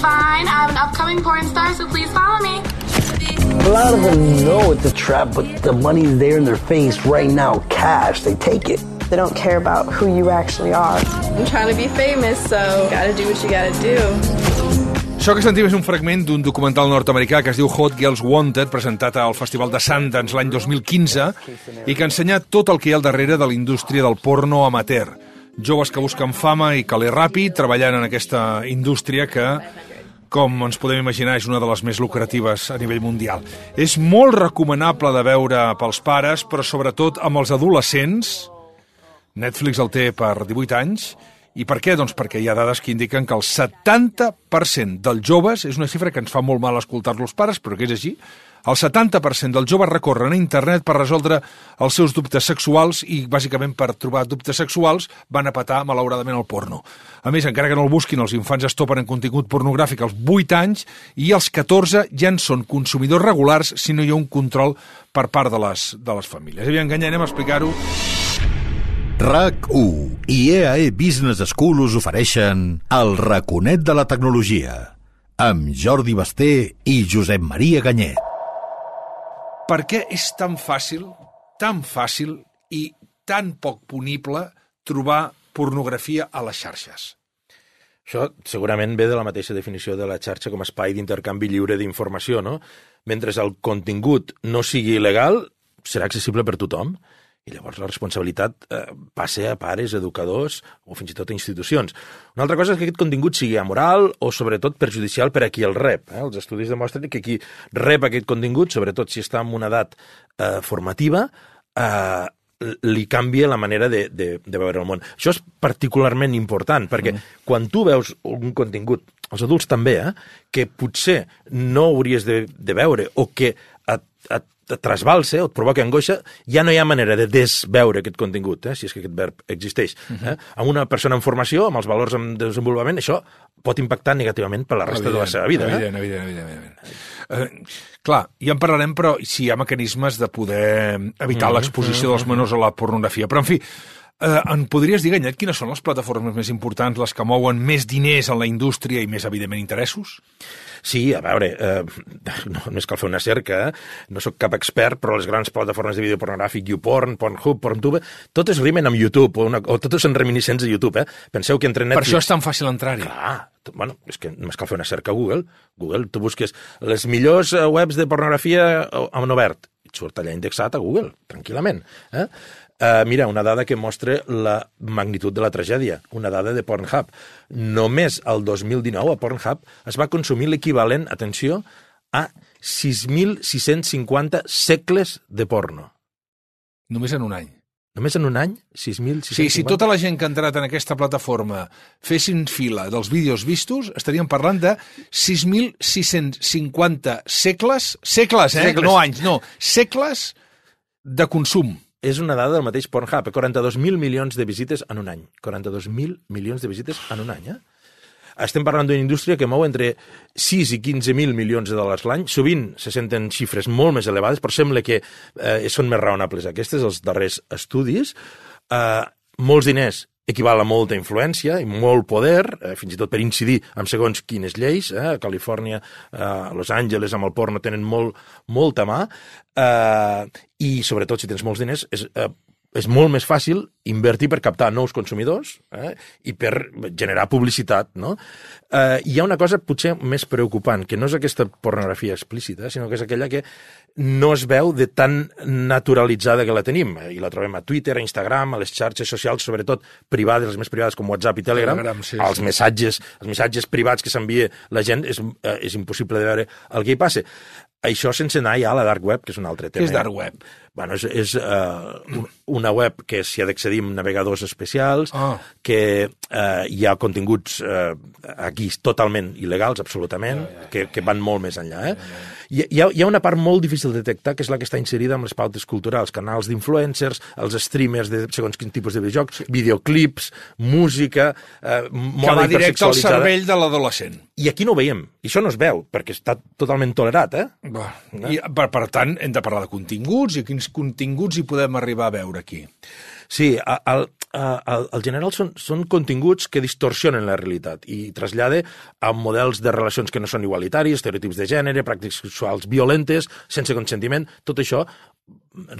fine. I have an upcoming porn star, so please follow me. A lot of them know it's a trap, but the money's there in their face right now, cash. They take it. They don't care about who you actually are. I'm trying to be famous, so gotta do what you gotta do. Això que sentim és un fragment d'un documental nord-americà que es diu Hot Girls Wanted, presentat al Festival de Sundance l'any 2015, i que ensenya tot el que hi ha al darrere de la indústria del porno amateur. Joves que busquen fama i caler ràpid, treballant en aquesta indústria que com ens podem imaginar, és una de les més lucratives a nivell mundial. És molt recomanable de veure pels pares, però sobretot amb els adolescents. Netflix el té per 18 anys. I per què? Doncs perquè hi ha dades que indiquen que el 70% dels joves, és una xifra que ens fa molt mal escoltar-lo els pares, però que és així, el 70% dels joves recorren a internet per resoldre els seus dubtes sexuals i, bàsicament, per trobar dubtes sexuals, van a patar, malauradament, el porno. A més, encara que no el busquin, els infants es topen en contingut pornogràfic als 8 anys i als 14 ja en són consumidors regulars si no hi ha un control per part de les, de les famílies. Aviam, que anem a explicar-ho. RAC1 i EAE Business School us ofereixen el raconet de la tecnologia amb Jordi Basté i Josep Maria Ganyet. Per què és tan fàcil, tan fàcil i tan poc punible trobar pornografia a les xarxes? Això segurament ve de la mateixa definició de la xarxa com a espai d'intercanvi lliure d'informació, no? Mentre el contingut no sigui il·legal, serà accessible per tothom. I llavors la responsabilitat eh, passa a pares, educadors o fins i tot a institucions. Una altra cosa és que aquest contingut sigui amoral o sobretot perjudicial per a qui el rep. Eh? Els estudis demostren que qui rep aquest contingut, sobretot si està en una edat eh, formativa, eh, li canvia la manera de, de, de veure el món. Això és particularment important, perquè mm. quan tu veus un contingut, els adults també, eh, que potser no hauries de, de veure o que et, et et trasbalsa o et provoca angoixa, ja no hi ha manera de desveure aquest contingut, eh, si és que aquest verb existeix. Uh -huh. eh? Amb una persona en formació, amb els valors en desenvolupament, això pot impactar negativament per la resta evident, de la seva vida. Evident, eh? evident, evident. evident. Eh, clar, ja en parlarem, però si hi ha mecanismes de poder evitar uh -huh, l'exposició uh -huh. dels menors a la pornografia. Però, en fi, Eh, en podries dir, Ganyet, quines són les plataformes més importants, les que mouen més diners en la indústria i més, evidentment, interessos? Sí, a veure, eh, no, només cal fer una cerca, no sóc cap expert, però les grans plataformes de vídeo pornogràfic, YouPorn, Pornhub, Porntube, totes rimen amb YouTube, o, una, o totes són reminiscents de YouTube, eh? Penseu que entre Netflix... Per això és tan fàcil entrar-hi. Clar, bueno, és que només cal fer una cerca a Google. Google, tu busques les millors eh, webs de pornografia en obert, i et surt allà indexat a Google, tranquil·lament. Eh? Uh, mira, una dada que mostra la magnitud de la tragèdia, una dada de Pornhub. Només el 2019 a Pornhub es va consumir l'equivalent, atenció, a 6.650 segles de porno. Només en un any. Només en un any, 6.650... Sí, si tota la gent que ha entrat en aquesta plataforma fessin fila dels vídeos vistos, estaríem parlant de 6.650 segles, segles, eh? Segles. No anys, no, segles de consum és una dada del mateix Pornhub, 42.000 milions de visites en un any. 42.000 milions de visites en un any, eh? Estem parlant d'una indústria que mou entre 6 i 15.000 milions de dòlars l'any. Sovint se senten xifres molt més elevades, però sembla que eh, són més raonables aquestes, els darrers estudis. Eh, molts diners equival a molta influència i molt poder, eh, fins i tot per incidir en segons quines lleis. Eh? A Califòrnia, eh, Los Angeles, amb el porno tenen molt, molta mà. Eh, I, sobretot, si tens molts diners, és, eh, és molt més fàcil invertir per captar nous consumidors eh, i per generar publicitat. No? Eh, hi ha una cosa potser més preocupant, que no és aquesta pornografia explícita, sinó que és aquella que no es veu de tan naturalitzada que la tenim. I la trobem a Twitter, a Instagram, a les xarxes socials, sobretot privades, les més privades com WhatsApp i Telegram. Telegram sí, els, sí. Missatges, els missatges privats que s'envia la gent és, eh, és impossible de veure el que hi passa. Això sense anar ja a la dark web, que és un altre tema. És dark web? Bueno, és, és uh, una web que s'hi ha d'accedir amb navegadors especials, oh. que uh, hi ha continguts uh, aquí totalment il·legals, absolutament, ja, ja, ja, que, que van molt més enllà. Eh? Ja, ja, ja. Hi, hi, ha, hi ha una part molt difícil de detectar, que és la que està inserida amb les pautes culturals, canals d'influencers, els streamers de segons quin tipus de videojocs, videoclips, música, eh, moda Que va directe al cervell de l'adolescent. I aquí no ho veiem, i això no es veu, perquè està totalment tolerat, eh? Va. I, per, per tant, hem de parlar de continguts, i quins continguts hi podem arribar a veure aquí. Sí, el, al, al general són, són continguts que distorsionen la realitat i trasllada a models de relacions que no són igualitaris, estereotips de gènere, pràctiques sexuals violentes, sense consentiment, tot això,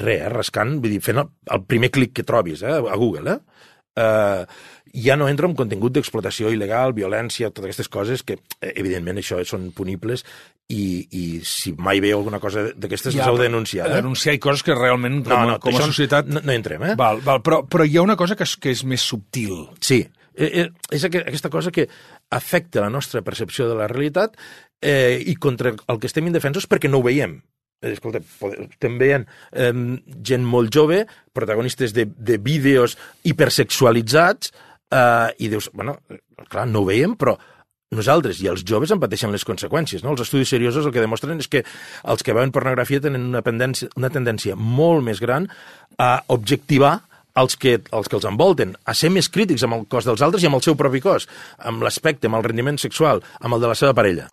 res, eh, rascant, vull dir, fent el, el primer clic que trobis eh, a Google, eh? eh, ja no entra en contingut d'explotació il·legal, violència, totes aquestes coses que, eh, evidentment, això són punibles i, i si mai veieu alguna cosa d'aquestes, ja, les heu de denunciar. Eh? Denunciar i coses que realment, com, No, no, com a societat... No, no entrem, eh? Val, val, però, però hi ha una cosa que és, que és més subtil. Sí, eh, eh, és aqu- aquesta cosa que afecta la nostra percepció de la realitat eh, i contra el que estem indefensos perquè no ho veiem. Eh, Escolta, estem veient eh, gent molt jove, protagonistes de, de vídeos hipersexualitzats, eh, i dius, bueno, clar, no ho veiem, però nosaltres i els joves en pateixen les conseqüències. No? Els estudis seriosos el que demostren és que els que veuen pornografia tenen una, pendència, una tendència molt més gran a objectivar els que, els que els envolten, a ser més crítics amb el cos dels altres i amb el seu propi cos, amb l'aspecte, amb el rendiment sexual, amb el de la seva parella.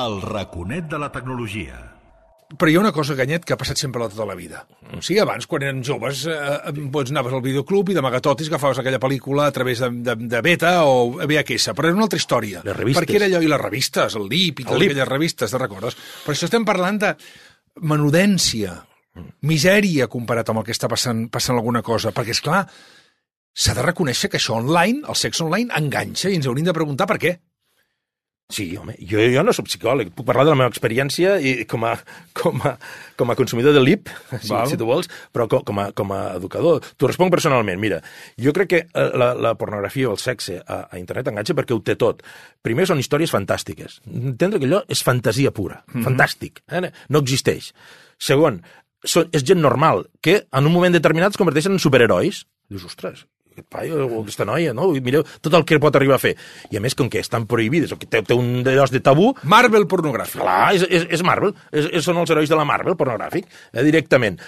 El raconet de la tecnologia. Però hi ha una cosa, Ganyet, que ha passat sempre a tota la vida. O sigui, abans, quan eren joves, eh, doncs anaves al videoclub i d'amagatotis agafaves aquella pel·lícula a través de, de, de Beta o VHS, però era una altra història. Les revistes. Perquè era allò, i les revistes, el LIP i totes aquelles revistes, te recordes? Per això estem parlant de menudència, misèria comparat amb el que està passant, passant alguna cosa, perquè, és clar, s'ha de reconèixer que això online, el sexe online, enganxa i ens hauríem de preguntar per què. Sí, home, jo, jo no soc psicòleg, puc parlar de la meva experiència i com a, com a, com a consumidor de l'IP, si, si tu vols, però com, com, a, com a educador. T'ho responc personalment. Mira, jo crec que eh, la, la pornografia o el sexe a, a internet enganxa perquè ho té tot. Primer, són històries fantàstiques. Entendre que allò és fantasia pura, mm -hmm. fantàstic, eh? no existeix. Segon, són, és gent normal que en un moment determinat es converteixen en superherois. Dius, ostres, aquest paio o aquesta noia, no? Mireu tot el que pot arribar a fer. I a més, com que estan prohibides, o que té, té un d'allò de tabú, Marvel pornogràfic. clar, és, és, és Marvel, és, és, són els herois de la Marvel pornogràfic, eh, directament.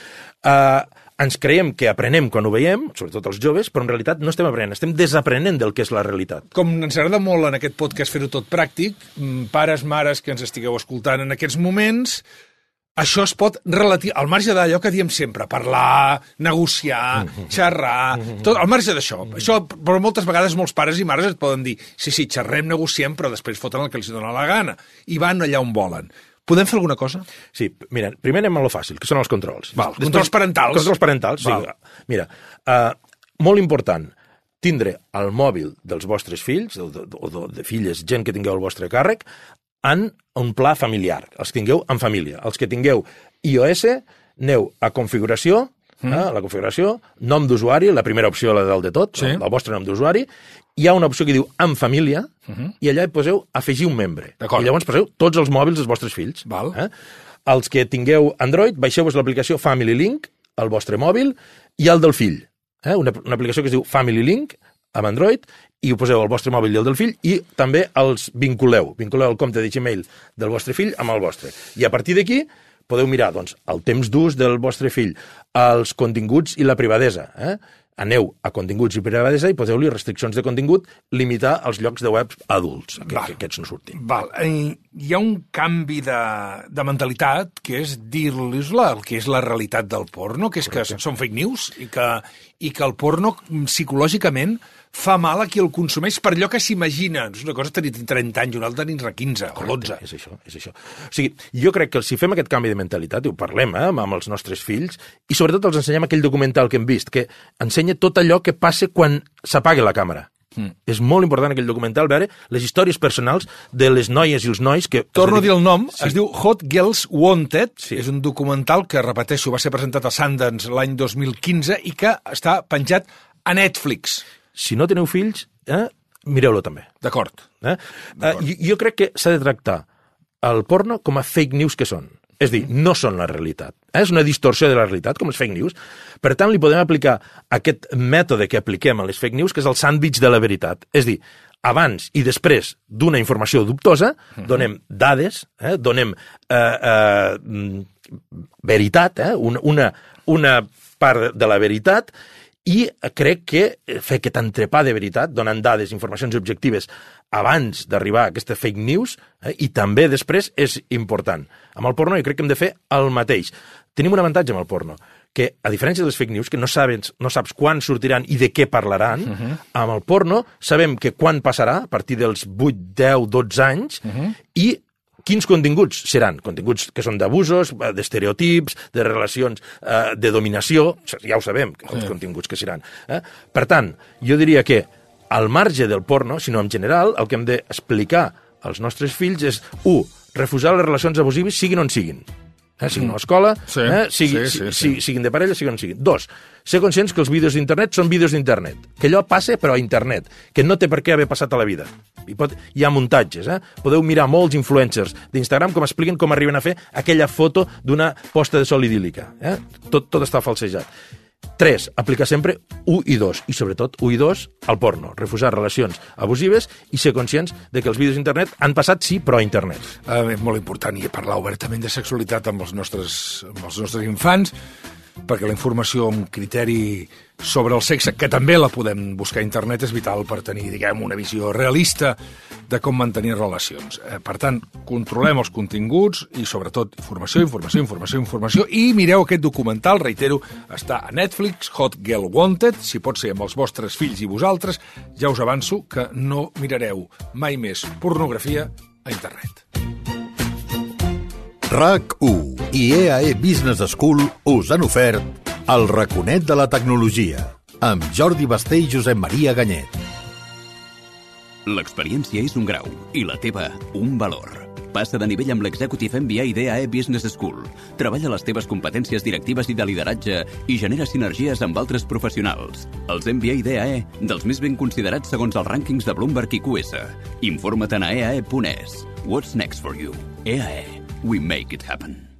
Uh, ens creiem que aprenem quan ho veiem, sobretot els joves, però en realitat no estem aprenent, estem desaprenent del que és la realitat. Com ens agrada molt en aquest podcast fer-ho tot pràctic, mm, pares, mares que ens estigueu escoltant en aquests moments, això es pot relatir al marge d'allò que diem sempre, parlar, negociar, xerrar, tot, al marge d'això. Això, però moltes vegades molts pares i mares et poden dir sí, sí, xerrem, negociem, però després foten el que els dona la gana i van allà on volen. Podem fer alguna cosa? Sí, mira, primer anem a lo fàcil, que són els controls. Val, controls parentals. Controls parentals, Val. sí. Mira, uh, molt important, tindre el mòbil dels vostres fills, o de, o de, de filles, gent que tingueu al vostre càrrec, en un pla familiar. Els que tingueu en família. Els que tingueu iOS, aneu a configuració, mm. eh, la configuració, nom d'usuari, la primera opció, la del de tot, Sí. el, el vostre nom d'usuari, hi ha una opció que diu en família, i allà hi poseu afegir un membre. I llavors poseu tots els mòbils dels vostres fills. Val. Eh? Els que tingueu Android, baixeu-vos l'aplicació Family Link al vostre mòbil i al del fill. Eh? Una, una aplicació que es diu Family Link amb Android i ho poseu al vostre mòbil i al del fill i també els vinculeu. Vinculeu el compte de Gmail del vostre fill amb el vostre. I a partir d'aquí podeu mirar doncs, el temps d'ús del vostre fill, els continguts i la privadesa. Eh? Aneu a continguts i privadesa i poseu-li restriccions de contingut, limitar els llocs de web adults, que, Val. que aquests no surtin. Val. Eh, hi ha un canvi de, de mentalitat que és dir-los-la el que és la realitat del porno, que és Correcte. que són fake news i que, i que el porno psicològicament fa mal a qui el consumeix per allò que s'imagina. És una cosa tenir 30 anys, una altra tenir 15 o 12. És això, és això. O sigui, jo crec que si fem aquest canvi de mentalitat, i ho parlem eh, amb els nostres fills, i sobretot els ensenyem aquell documental que hem vist, que ensenya tot allò que passa quan s'apaga la càmera. Mm. És molt important aquell documental veure les històries personals de les noies i els nois que... Torno a dir el nom, Sí. es diu Hot Girls Wanted, Sí. és un documental que, repeteixo, va ser presentat a Sundance l'any 2015 i que està penjat a Netflix. Si no teniu fills, eh, mireu-lo també. D'acord. Eh? Eh, jo, jo crec que s'ha de tractar el porno com a fake news que són. És dir, no són la realitat. Eh? És una distorsió de la realitat, com les fake news. Per tant, li podem aplicar aquest mètode que apliquem a les fake news, que és el sàndwich de la veritat. És dir, abans i després d'una informació dubtosa, donem dades, eh? donem eh, eh, mm, veritat, eh? una, una, una part de la veritat, i crec que fer aquest entrepà de veritat, donant dades, informacions objectives, abans d'arribar a aquesta fake news, eh, i també després, és important. Amb el porno jo crec que hem de fer el mateix. Tenim un avantatge amb el porno, que, a diferència dels fake news, que no, sabes, no saps quan sortiran i de què parlaran, uh -huh. amb el porno sabem que quan passarà, a partir dels 8, 10, 12 anys, uh -huh. i quins continguts seran? Continguts que són d'abusos, d'estereotips, de relacions eh, de dominació, ja ho sabem, els continguts que seran. Eh? Per tant, jo diria que al marge del porno, sinó en general, el que hem d'explicar als nostres fills és, un, refusar les relacions abusives siguin on siguin eh, siguin a l'escola, Sí, eh, sigui, sí, sí, sí. si- siguin de parella, siguin on siguin. Dos, ser conscients que els vídeos d'internet són vídeos d'internet, que allò passa però a internet, que no té per què haver passat a la vida. Hi, pot, hi ha muntatges, eh? Podeu mirar molts influencers d'Instagram com expliquen com arriben a fer aquella foto d'una posta de sol idíl·lica. Eh? Tot, tot està falsejat. 3. Aplicar sempre 1 i 2, i sobretot 1 i 2 al porno. Refusar relacions abusives i ser conscients de que els vídeos d'internet han passat, sí, però a internet. Eh, és molt important i parlar obertament de sexualitat amb els nostres, amb els nostres infants, perquè la informació amb criteri sobre el sexe, que també la podem buscar a internet, és vital per tenir, diguem, una visió realista de com mantenir relacions. Eh, per tant, controlem els continguts i, sobretot, informació, informació, informació, informació, i mireu aquest documental, reitero, està a Netflix, Hot Girl Wanted, si pot ser amb els vostres fills i vosaltres, ja us avanço que no mirareu mai més pornografia a internet. RAC1 i EAE Business School us han ofert el raconet de la tecnologia amb Jordi Basté i Josep Maria Ganyet. L'experiència és un grau i la teva un valor. Passa de nivell amb l'Executive MBA d'EAE Business School. Treballa les teves competències directives i de lideratge i genera sinergies amb altres professionals. Els MBA d'EAE, dels més ben considerats segons els rànquings de Bloomberg i QS. Informa't a eae.es. What's next for you? EAE. We make it happen.